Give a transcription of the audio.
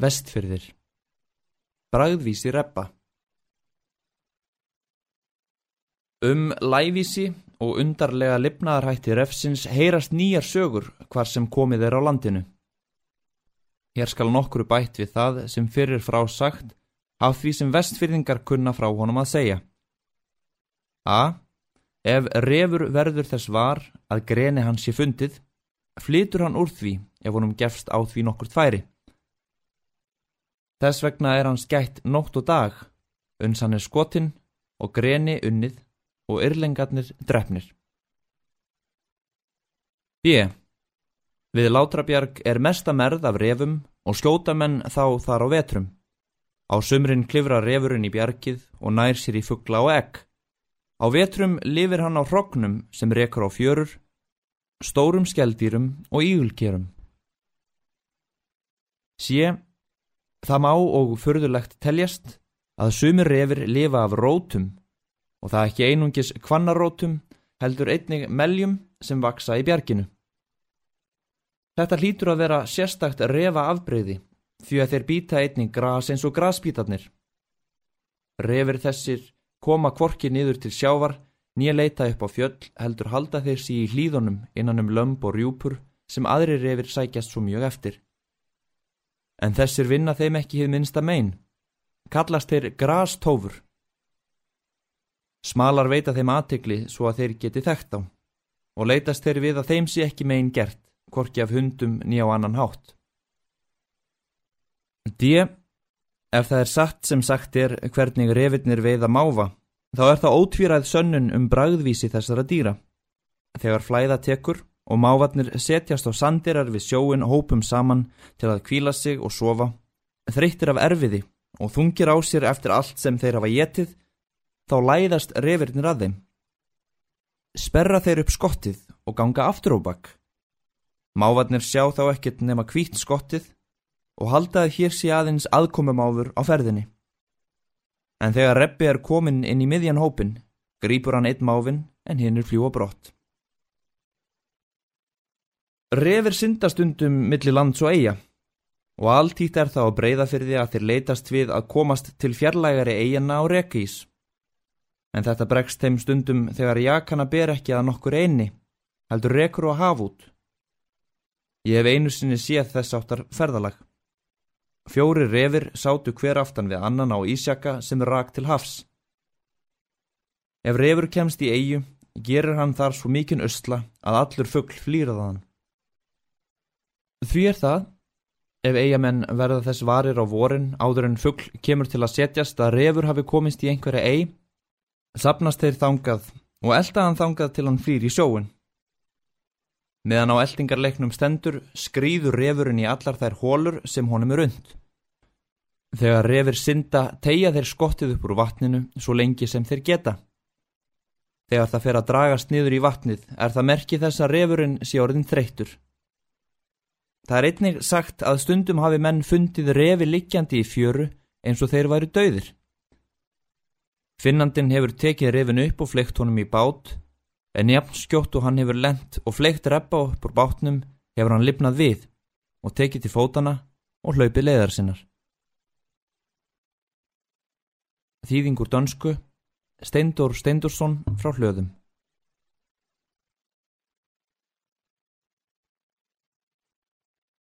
Vestfyrðir Bragðvísi reppa Um lævísi og undarlega lifnaðarhætti refsins heyrast nýjar sögur hvar sem komið er á landinu. Hér skal nokkru bætt við það sem fyrir frá sagt haf því sem vestfyrðingar kunna frá honum að segja. A. Ef refur verður þess var að greni hans sé fundið, flytur hann úr því ef honum gefst á því nokkur tværi. Þess vegna er hann skætt nótt og dag, uns hann er skotinn og greni unnið og yrlengarnir drefnir. B. Við Látrabjarg er mesta merð af refum og skjótamenn þá þar á vetrum. Á sumrin klifra refurinn í bjargið og nær sér í fuggla og egg. Á vetrum lifir hann á hrognum sem rekur á fjörur, stórum skeldýrum og ígulgerum. Sé, það má og fyrðulegt teljast að sumir refir lifa af rótum og það ekki einungis kvannarótum heldur einnig meljum sem vaksa í bjarginu. Þetta hlýtur að vera sérstakt refa afbreyði því að þeir býta einnig gras eins og grasbítarnir. Refir þessir koma kvorki niður til sjávar, nýja leita upp á fjöll heldur halda þeir sí í hlýðunum innan um lömb og rjúpur sem aðri refir sækjast svo mjög eftir. En þessir vinna þeim ekki hið minnsta megin. Kallast þeir grastófur Smalar veita þeim aðtegli svo að þeir geti þekkt á og leytast þeir við að þeim sé ekki megin gert, korki af hundum nýja á annan hátt. D. Ef það er satt sem sagt er hvernig revitnir veiða máfa, þá er það ótvíræð sönnun um bragðvísi þessara dýra. Þegar flæða tekur og mávatnir setjast á sandirar við sjóin hópum saman til að kvíla sig og sofa, þreyttir af erfiði og þungir á sér eftir allt sem þeir hafa getið þá læðast reyfirnir að þeim. Sperra þeir upp skottið og ganga aftur á bakk. Mávarnir sjá þá ekkert nema kvítt skottið og haldaði hér sé aðeins aðkomumáfur á ferðinni. En þegar Reppi er komin inn í miðjan hópin, grýpur hann einn máfin en hinn er fljúa brott. Refir syndastundum millir lands og eiga og alltíkt er það á breyðafyrði að þeir leitast við að komast til fjarlægari eigana á rekís en þetta bregst þeim stundum þegar jakana ber ekki að nokkur einni, heldur rekur og haf út. Ég hef einu sinni séð þess áttar ferðalag. Fjóri revir sátu hver aftan við annan á ísjaka sem rak til hafs. Ef revur kemst í eigu, gerir hann þar svo mikinn östla að allur fuggl flýraðan. Því er það, ef eigamenn verða þess varir á vorin áður en fuggl kemur til að setjast að revur hafi komist í einhverja eig, Sapnast þeir þangað og eldaðan þangað til hann flýr í sjóun. Meðan á eldingarleiknum stendur skrýður refurinn í allar þær hólur sem honum er und. Þegar refir synda tegja þeir skottið upp úr vatninu svo lengi sem þeir geta. Þegar það fer að dragast niður í vatnið er það merkið þess að refurinn sé orðin þreyttur. Það er einnig sagt að stundum hafi menn fundið refi likjandi í fjöru eins og þeir væri döðir. Finnandin hefur tekið reyfin upp og fleikt honum í bát, en jafn skjótt og hann hefur lent og fleikt reppa upp úr bátnum hefur hann lipnað við og tekið til fótana og hlaupið leiðar sinnar. Þýðingur dönsku Steindor Steindorsson frá hlöðum